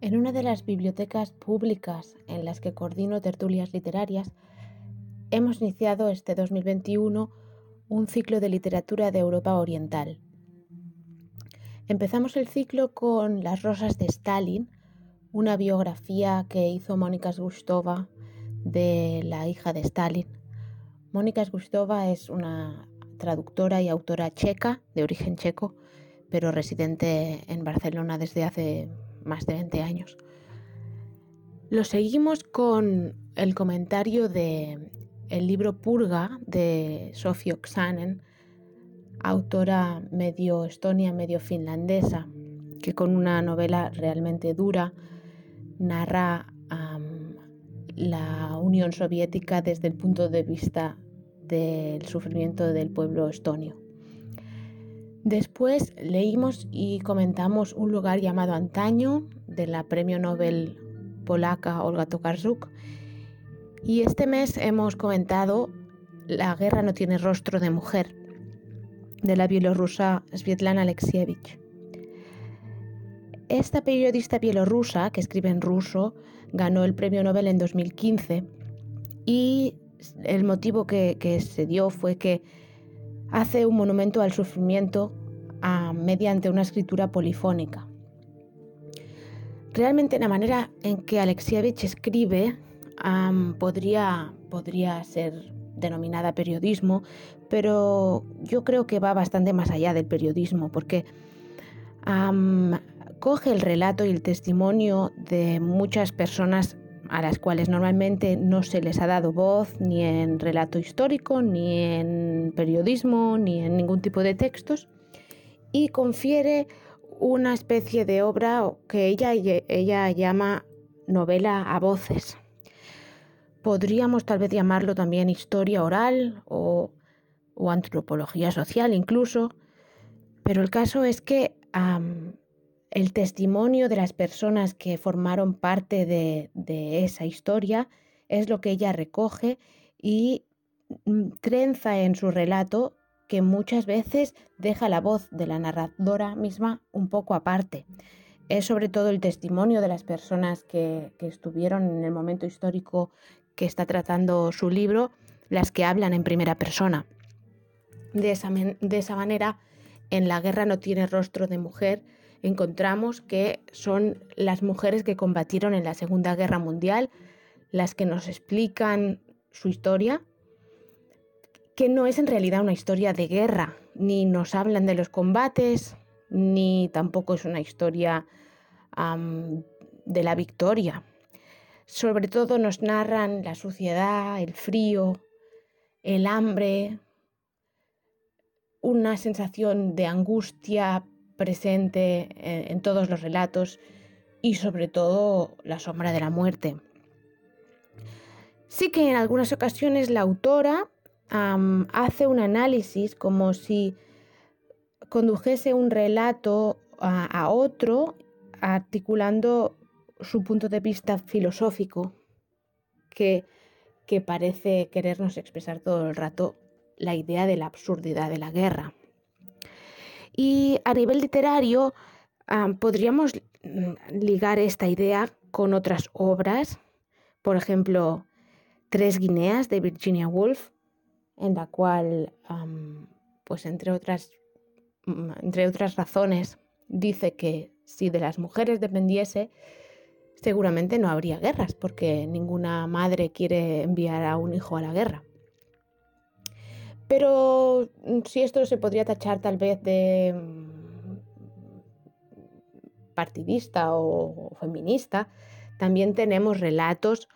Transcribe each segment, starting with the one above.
En una de las bibliotecas públicas en las que coordino tertulias literarias, hemos iniciado este 2021 un ciclo de literatura de Europa Oriental. Empezamos el ciclo con Las Rosas de Stalin, una biografía que hizo Mónica Gustova de la hija de Stalin. Mónica Gustova es una traductora y autora checa, de origen checo, pero residente en Barcelona desde hace más de 20 años. Lo seguimos con el comentario de el libro Purga de Sofia Oksanen, autora medio estonia, medio finlandesa, que con una novela realmente dura narra la Unión Soviética desde el punto de vista del sufrimiento del pueblo estonio. Después leímos y comentamos un lugar llamado Antaño de la premio Nobel polaca Olga Tokarczuk y este mes hemos comentado La guerra no tiene rostro de mujer de la bielorrusa Svetlana Alexievich. Esta periodista bielorrusa que escribe en ruso ganó el premio Nobel en 2015 y el motivo que, que se dio fue que hace un monumento al sufrimiento mediante una escritura polifónica. Realmente la manera en que Alexievich escribe podría, podría ser denominada periodismo, pero yo creo que va bastante más allá del periodismo, porque coge el relato y el testimonio de muchas personas a las cuales normalmente no se les ha dado voz ni en relato histórico, ni en periodismo, ni en ningún tipo de textos, y confiere una especie de obra que ella, ella llama novela a voces. Podríamos tal vez llamarlo también historia oral o, antropología social incluso, pero el caso es que el testimonio de las personas que formaron parte de, de esa historia es lo que ella recoge y mm, trenza en su relato que muchas veces deja la voz de la narradora misma un poco aparte. Es sobre todo el testimonio de las personas que, estuvieron en el momento histórico que está tratando su libro, las que hablan en primera persona. De esa, de esa manera, en La guerra no tiene rostro de mujer, encontramos que son las mujeres que combatieron en la Segunda Guerra Mundial, las que nos explican su historia que no es en realidad una historia de guerra, ni nos hablan de los combates, ni tampoco es una historia de la victoria. Sobre todo nos narran la suciedad, el frío, el hambre, una sensación de angustia presente en, todos los relatos y sobre todo la sombra de la muerte. Sí que en algunas ocasiones la autora hace un análisis como si condujese un relato a, otro, articulando su punto de vista filosófico, que, que parece querernos expresar todo el rato la idea de la absurdidad de la guerra. Y a nivel literario, podríamos ligar esta idea con otras obras, por ejemplo, Tres Guineas de Virginia Woolf, en la cual, pues entre otras, mm, entre otras razones, dice que si de las mujeres dependiese, seguramente no habría guerras, porque ninguna madre quiere enviar a un hijo a la guerra. Pero mm, si esto se podría tachar tal vez de mm, partidista o feminista, también tenemos relatos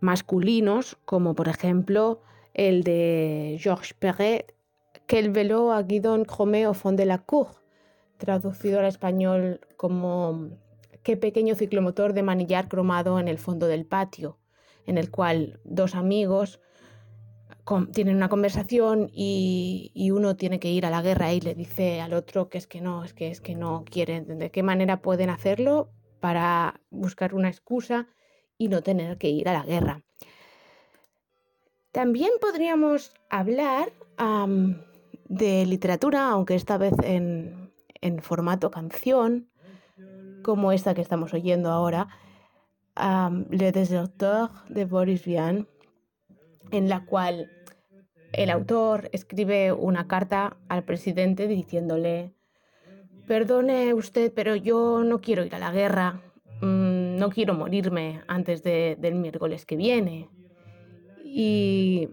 masculinos, como por ejemplo el de Georges Perret, que el veló a Guidon Cromé au fond de la cour, traducido al español como qué pequeño ciclomotor de manillar cromado en el fondo del patio, en el cual dos amigos tienen una conversación y, uno tiene que ir a la guerra y le dice al otro que es que no, es que es que no quieren, de qué manera pueden hacerlo para buscar una excusa y no tener que ir a la guerra. También podríamos hablar de literatura, aunque esta vez en, formato canción, como esta que estamos oyendo ahora, Le Deserteur de Boris Vian, en la cual el autor escribe una carta al presidente diciéndole, perdone usted, pero yo no quiero ir a la guerra, mm, no quiero morirme antes del miércoles que viene. Y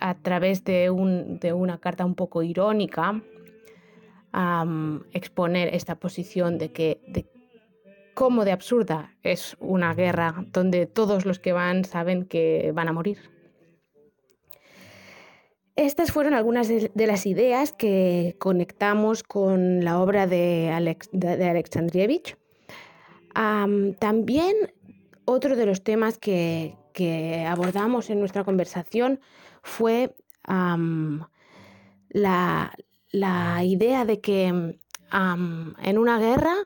a través de, una carta un poco irónica, exponer esta posición de que de cómo de absurda es una guerra donde todos los que van saben que van a morir. Estas fueron algunas de, las ideas que conectamos con la obra de, Alex, Alexandrievich. también otro de los temas que, abordamos en nuestra conversación fue la, idea de que en una guerra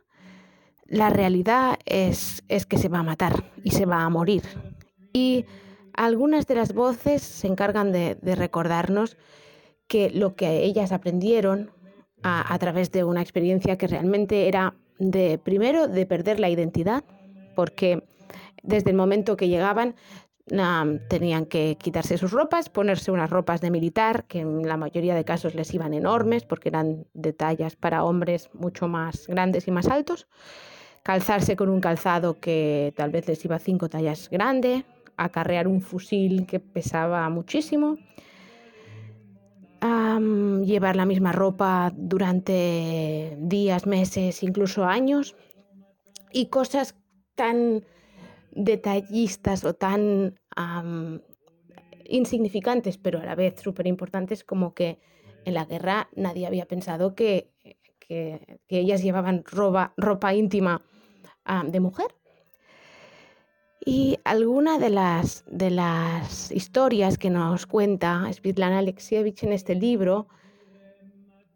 la realidad es, que se va a matar y se va a morir. Algunas de las voces se encargan de, recordarnos que lo que ellas aprendieron a, través de una experiencia que realmente era de, primero, de perder la identidad, porque desde el momento que llegaban tenían que quitarse sus ropas, ponerse unas ropas de militar, que en la mayoría de casos les iban enormes, porque eran de tallas para hombres mucho más grandes y más altos, calzarse con un calzado que tal vez les iba cinco tallas grande, acarrear un fusil que pesaba muchísimo, llevar la misma ropa durante días, meses, incluso años, y cosas tan detallistas o tan insignificantes, pero a la vez súper importantes, como que en la guerra nadie había pensado que, ellas llevaban ropa, ropa íntima de mujer. Y alguna de las, de las historias que nos cuenta Svitlana Alexievich en este libro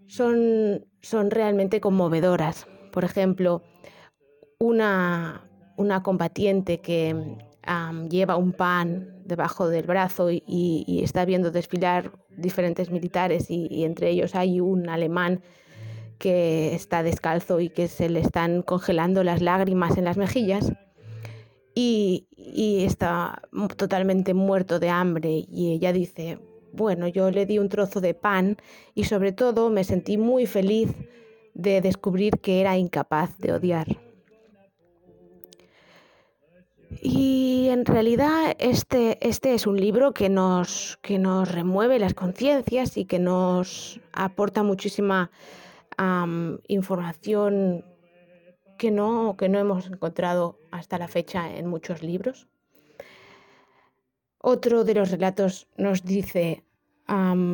son, son realmente conmovedoras. Por ejemplo, una, una combatiente que lleva un pan debajo del brazo y, está viendo desfilar diferentes militares y, entre ellos hay un alemán que está descalzo y que se le están congelando las lágrimas en las mejillas y, está totalmente muerto de hambre y ella dice, bueno, yo le di un trozo de pan y sobre todo me sentí muy feliz de descubrir que era incapaz de odiar. Y en realidad este, este es un libro que nos, que nos remueve las conciencias y que nos aporta muchísima información que no, que no hemos encontrado hasta la fecha en muchos libros. Otro de los relatos nos dice,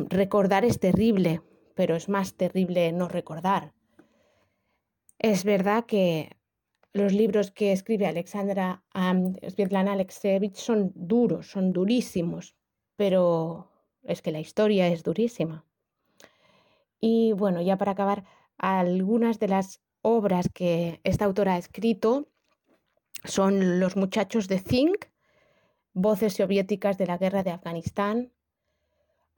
recordar es terrible, pero es más terrible no recordar. Es verdad que los libros que escribe Alexandra um, Svetlana Alexievich son duros, son durísimos, pero es que la historia es durísima. Y bueno, ya para acabar, algunas de las obras que esta autora ha escrito son Los muchachos de Zinc, Voces soviéticas de la guerra de Afganistán,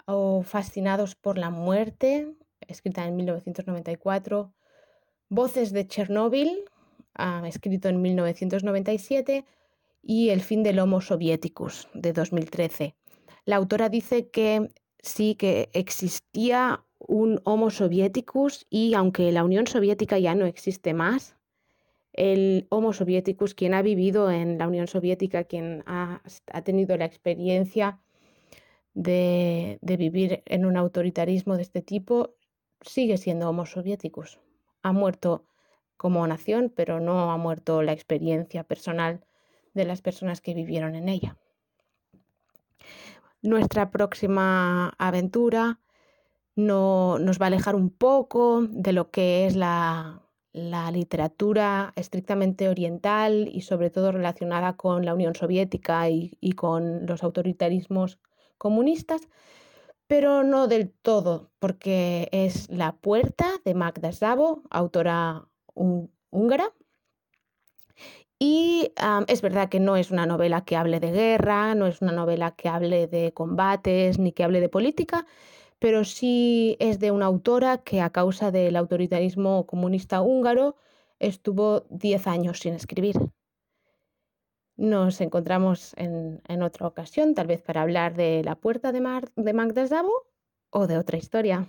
o Fascinados por la muerte, escrita en 1994, Voces de Chernóbil, ah, escrito en 1997, y El fin del Homo Sovieticus, de 2013. La autora dice que sí que existía un Homo Sovieticus y aunque la Unión Soviética ya no existe más, el Homo Sovieticus, quien ha vivido en la Unión Soviética, quien ha, tenido la experiencia de, vivir en un autoritarismo de este tipo, sigue siendo Homo Sovieticus. Ha muerto como nación, pero no ha muerto la experiencia personal de las personas que vivieron en ella. Nuestra próxima aventura no, nos va a alejar un poco de lo que es la, literatura estrictamente oriental y sobre todo relacionada con la Unión Soviética y, con los autoritarismos comunistas, pero no del todo, porque es La Puerta de Magda Szabo, autora húngara. Y es verdad que no es una novela que hable de guerra, no es una novela que hable de combates ni que hable de política, pero sí es de una autora que a causa del autoritarismo comunista húngaro estuvo 10 años sin escribir. Nos encontramos en, otra ocasión, tal vez para hablar de la puerta de, Mar, o de otra historia.